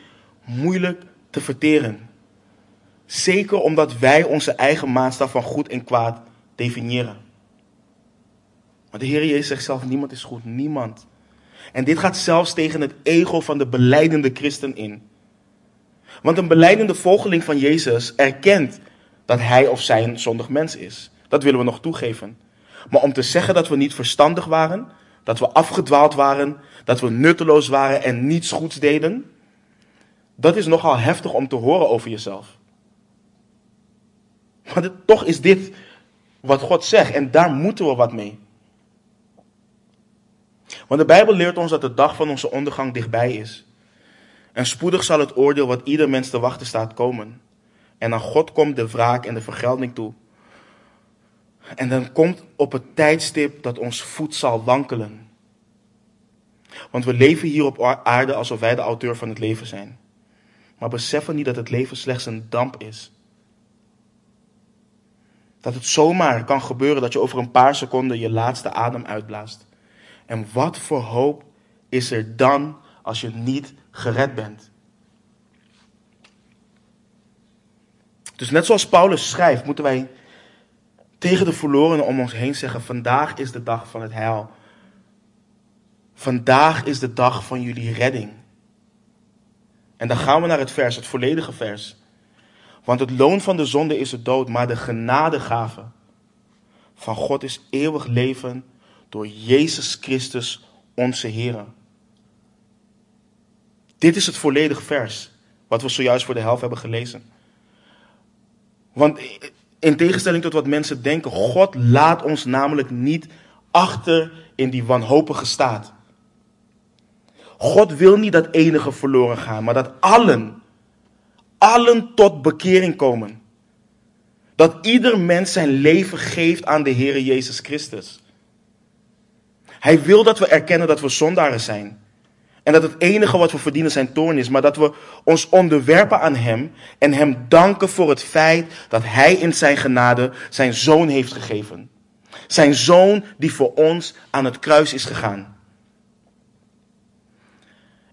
A: moeilijk te verteren. Zeker omdat wij onze eigen maatstaf van goed en kwaad definiëren. Maar de Heer Jezus zegt zelf, niemand is goed, niemand. En dit gaat zelfs tegen het ego van de beleidende christen in. Want een beleidende volgeling van Jezus erkent dat hij of zij een zondig mens is. Dat willen we nog toegeven. Maar om te zeggen dat we niet verstandig waren, dat we afgedwaald waren, dat we nutteloos waren en niets goeds deden, dat is nogal heftig om te horen over jezelf. Maar toch is dit wat God zegt en daar moeten we wat mee. Want de Bijbel leert ons dat de dag van onze ondergang dichtbij is. En spoedig zal het oordeel wat ieder mens te wachten staat komen. En aan God komt de wraak en de vergelding toe. En dan komt op het tijdstip dat ons voet zal wankelen. Want we leven hier op aarde alsof wij de auteur van het leven zijn. Maar beseffen niet dat het leven slechts een damp is. Dat het zomaar kan gebeuren dat je over een paar seconden je laatste adem uitblaast. En wat voor hoop is er dan als je niet gered bent? Dus net zoals Paulus schrijft, moeten wij tegen de verlorenen om ons heen zeggen: Vandaag is de dag van het heil. Vandaag is de dag van jullie redding. En dan gaan we naar het vers, het volledige vers. Want het loon van de zonde is de dood, maar de genadegave van God is eeuwig leven door Jezus Christus onze Heer. Dit is het volledige vers, wat we zojuist voor de helft hebben gelezen. Want in tegenstelling tot wat mensen denken, God laat ons namelijk niet achter in die wanhopige staat. God wil niet dat enige verloren gaan, maar dat allen, allen tot bekering komen. Dat ieder mens zijn leven geeft aan de Heer Jezus Christus. Hij wil dat we erkennen dat we zondaren zijn. En dat het enige wat we verdienen zijn toorn is. Maar dat we ons onderwerpen aan Hem. En Hem danken voor het feit dat Hij in zijn genade zijn zoon heeft gegeven. Zijn zoon die voor ons aan het kruis is gegaan.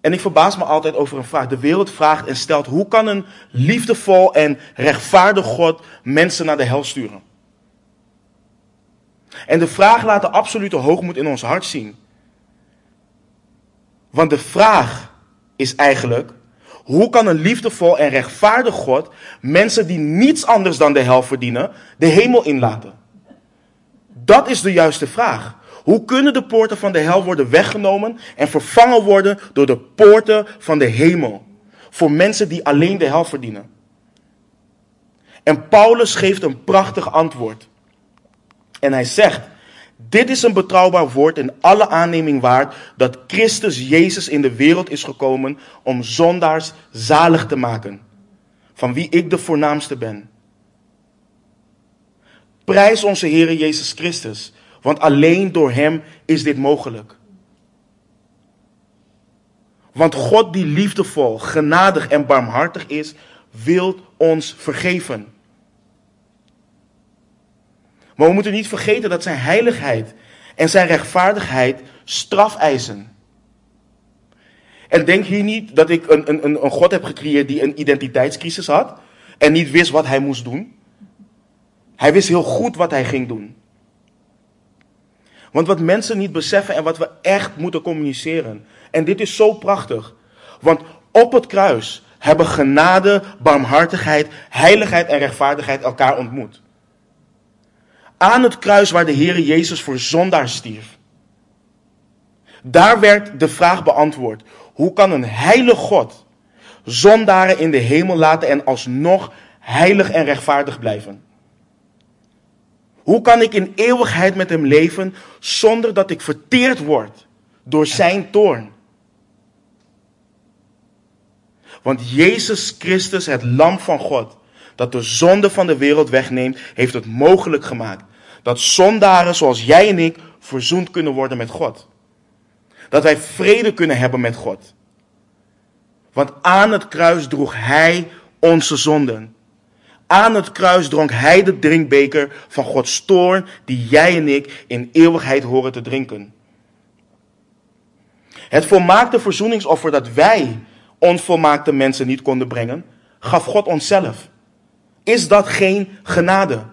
A: En ik verbaas me altijd over een vraag. De wereld vraagt en stelt: hoe kan een liefdevol en rechtvaardig God mensen naar de hel sturen? En de vraag laat de absolute hoogmoed in ons hart zien. Want de vraag is eigenlijk: hoe kan een liefdevol en rechtvaardig God mensen die niets anders dan de hel verdienen, de hemel inlaten? Dat is de juiste vraag. Hoe kunnen de poorten van de hel worden weggenomen en vervangen worden door de poorten van de hemel? Voor mensen die alleen de hel verdienen. En Paulus geeft een prachtig antwoord. En hij zegt: Dit is een betrouwbaar woord in alle aanneming waard dat Christus Jezus in de wereld is gekomen om zondaars zalig te maken, van wie ik de voornaamste ben. Prijs onze Heer Jezus Christus, want alleen door Hem is dit mogelijk. Want God die liefdevol, genadig en barmhartig is, wil ons vergeven. Maar we moeten niet vergeten dat zijn heiligheid en zijn rechtvaardigheid straf eisen. En denk hier niet dat ik een, een, een God heb gecreëerd die een identiteitscrisis had en niet wist wat hij moest doen. Hij wist heel goed wat hij ging doen. Want wat mensen niet beseffen en wat we echt moeten communiceren. En dit is zo prachtig. Want op het kruis hebben genade, barmhartigheid, heiligheid en rechtvaardigheid elkaar ontmoet. Aan het kruis waar de Heer Jezus voor zondaar stierf. Daar werd de vraag beantwoord: hoe kan een heilig God zondaren in de hemel laten en alsnog heilig en rechtvaardig blijven? Hoe kan ik in eeuwigheid met hem leven zonder dat ik verteerd word door zijn toorn? Want Jezus Christus, het lam van God, dat de zonde van de wereld wegneemt, heeft het mogelijk gemaakt dat zondaren zoals jij en ik verzoend kunnen worden met God. Dat wij vrede kunnen hebben met God. Want aan het kruis droeg Hij onze zonden. Aan het kruis dronk Hij de drinkbeker van Gods toorn, die jij en ik in eeuwigheid horen te drinken. Het volmaakte verzoeningsoffer dat wij onvolmaakte mensen niet konden brengen, gaf God onszelf. Is dat geen genade?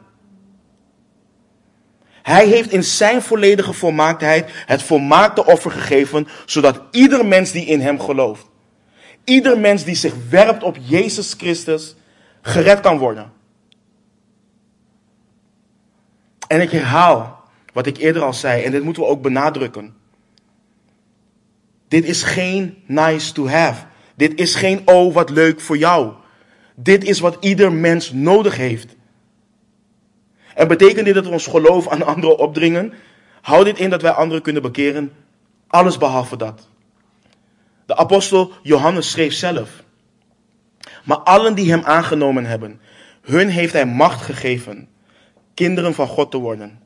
A: Hij heeft in zijn volledige volmaaktheid het volmaakte offer gegeven, zodat ieder mens die in hem gelooft, ieder mens die zich werpt op Jezus Christus, gered kan worden. En ik herhaal wat ik eerder al zei, en dit moeten we ook benadrukken. Dit is geen nice to have. Dit is geen oh wat leuk voor jou. Dit is wat ieder mens nodig heeft. En betekent dit dat we ons geloof aan anderen opdringen? Houd dit in dat wij anderen kunnen bekeren? Alles behalve dat. De apostel Johannes schreef zelf. Maar allen die hem aangenomen hebben, hun heeft hij macht gegeven kinderen van God te worden.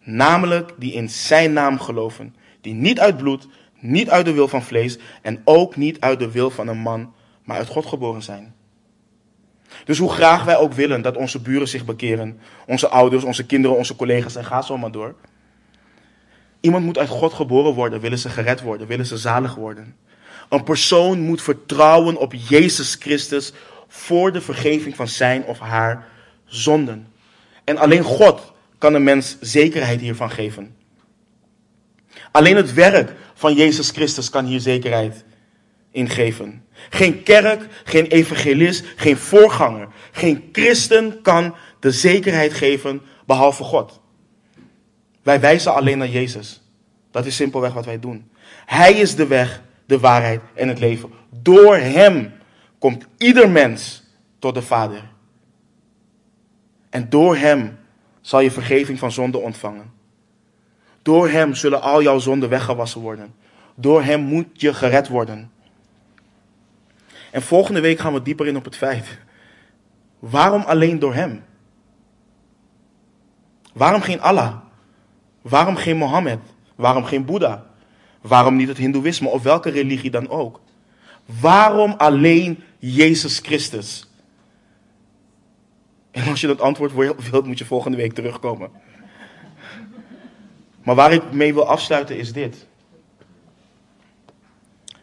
A: Namelijk die in zijn naam geloven, die niet uit bloed, niet uit de wil van vlees en ook niet uit de wil van een man, maar uit God geboren zijn. Dus hoe graag wij ook willen dat onze buren zich bekeren, onze ouders, onze kinderen, onze collega's en ga zo maar door. Iemand moet uit God geboren worden, willen ze gered worden, willen ze zalig worden. Een persoon moet vertrouwen op Jezus Christus voor de vergeving van zijn of haar zonden. En alleen God kan een mens zekerheid hiervan geven. Alleen het werk van Jezus Christus kan hier zekerheid in geven. Geen kerk, geen evangelist, geen voorganger, geen christen kan de zekerheid geven behalve God. Wij wijzen alleen naar Jezus. Dat is simpelweg wat wij doen. Hij is de weg, de waarheid en het leven. Door Hem komt ieder mens tot de Vader. En door Hem zal je vergeving van zonde ontvangen. Door Hem zullen al jouw zonden weggewassen worden. Door Hem moet je gered worden. En volgende week gaan we dieper in op het feit. Waarom alleen door Hem? Waarom geen Allah? Waarom geen Mohammed? Waarom geen Boeddha? Waarom niet het Hindoeïsme of welke religie dan ook? Waarom alleen Jezus Christus? En als je dat antwoord wilt, moet je volgende week terugkomen. Maar waar ik mee wil afsluiten is dit.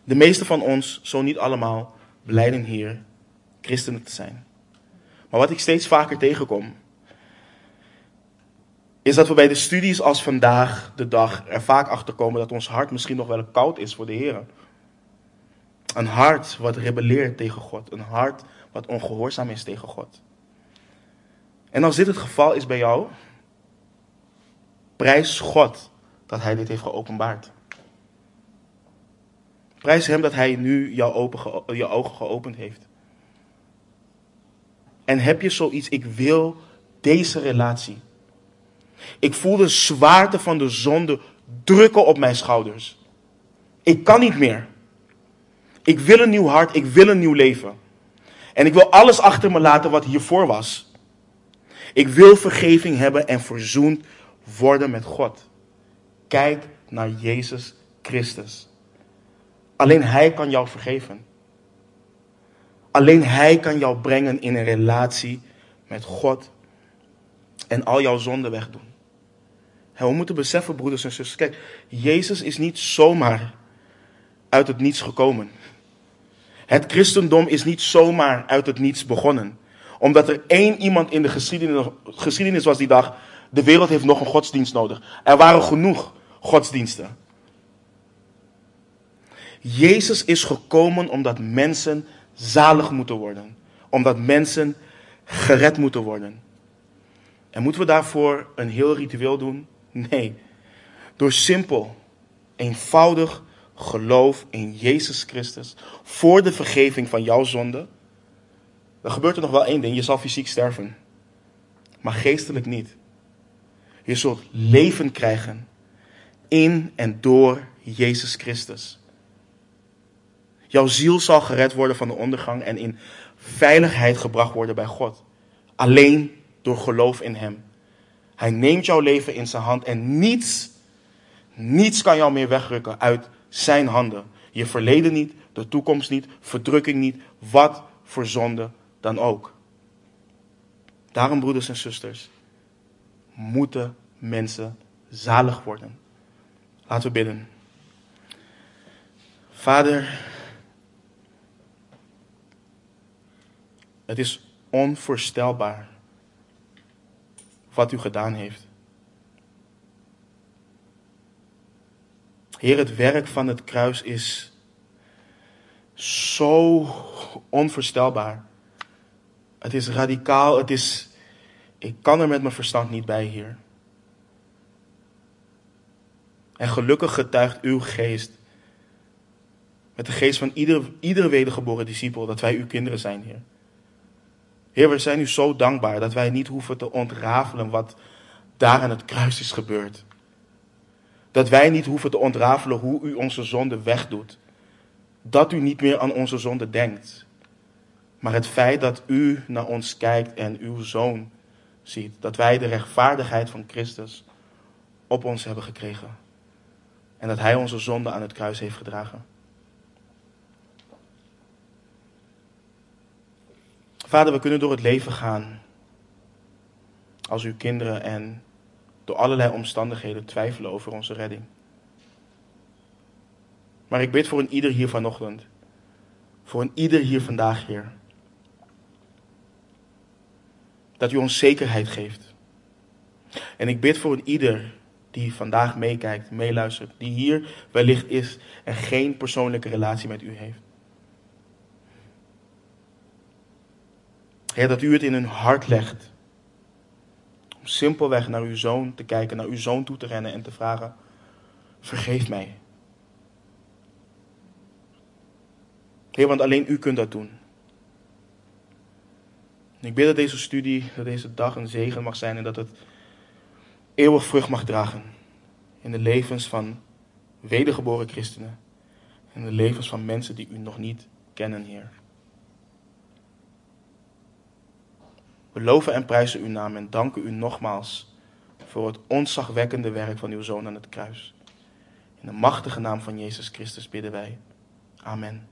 A: De meeste van ons, zo niet allemaal, beleiden hier christenen te zijn. Maar wat ik steeds vaker tegenkom, is dat we bij de studies als vandaag de dag er vaak achter komen dat ons hart misschien nog wel koud is voor de Heer. Een hart wat rebelleert tegen God. Een hart wat ongehoorzaam is tegen God. En als dit het geval is bij jou, prijs God dat Hij dit heeft geopenbaard. Prijs Hem dat Hij nu jouw, open, ogen geopend heeft. En heb je zoiets, ik wil deze relatie. Ik voel de zwaarte van de zonde drukken op mijn schouders. Ik kan niet meer. Ik wil een nieuw hart, ik wil een nieuw leven. En ik wil alles achter me laten wat hiervoor was. Ik wil vergeving hebben en verzoend worden met God. Kijk naar Jezus Christus. Alleen Hij kan jou vergeven. Alleen Hij kan jou brengen in een relatie met God en al jouw zonden wegdoen. We moeten beseffen, broeders en zusters, kijk, Jezus is niet zomaar uit het niets gekomen. Het christendom is niet zomaar uit het niets begonnen. Omdat er één iemand in de geschiedenis, geschiedenis was die dacht, de wereld heeft nog een godsdienst nodig. Er waren genoeg godsdiensten. Jezus is gekomen omdat mensen zalig moeten worden. Omdat mensen gered moeten worden. En moeten we daarvoor een heel ritueel doen? Nee. Door simpel, eenvoudig geloof in Jezus Christus voor de vergeving van jouw zonde. Dan gebeurt er nog wel één ding. Je zal fysiek sterven. Maar geestelijk niet. Je zult leven krijgen in en door Jezus Christus. Jouw ziel zal gered worden van de ondergang en in veiligheid gebracht worden bij God. Alleen door geloof in Hem. Hij neemt jouw leven in zijn hand en niets, niets kan jou meer wegrukken uit zijn handen. Je verleden niet, de toekomst niet, verdrukking niet, wat voor zonde dan ook. Daarom, broeders en zusters, moeten mensen zalig worden. Laten we bidden. Vader, het is onvoorstelbaar wat u gedaan heeft. Heer, het werk van het kruis is zo onvoorstelbaar. Het is radicaal, het is. Ik kan er met mijn verstand niet bij, Heer. En gelukkig getuigt uw geest, met de geest van ieder, iedere wedergeboren discipel, dat wij uw kinderen zijn, Heer. Heer, we zijn u zo dankbaar dat wij niet hoeven te ontrafelen wat daar aan het kruis is gebeurd. Dat wij niet hoeven te ontrafelen hoe u onze zonde wegdoet. Dat u niet meer aan onze zonde denkt. Maar het feit dat u naar ons kijkt en uw zoon ziet. Dat wij de rechtvaardigheid van Christus op ons hebben gekregen. En dat hij onze zonde aan het kruis heeft gedragen. Vader, we kunnen door het leven gaan als uw kinderen en door allerlei omstandigheden twijfelen over onze redding. Maar ik bid voor een ieder hier vanochtend, voor een ieder hier vandaag, Heer, dat u ons zekerheid geeft. En ik bid voor een ieder die vandaag meekijkt, meeluistert, die hier wellicht is en geen persoonlijke relatie met u heeft. Heer, dat u het in hun hart legt. Om simpelweg naar uw zoon te kijken, naar uw zoon toe te rennen en te vragen: Vergeef mij. Heer, want alleen u kunt dat doen. ik bid dat deze studie, dat deze dag een zegen mag zijn en dat het eeuwig vrucht mag dragen. In de levens van wedergeboren christenen. In de levens van mensen die u nog niet kennen, Heer. We loven en prijzen uw naam en danken u nogmaals voor het ontzagwekkende werk van uw Zoon aan het kruis. In de machtige naam van Jezus Christus bidden wij. Amen.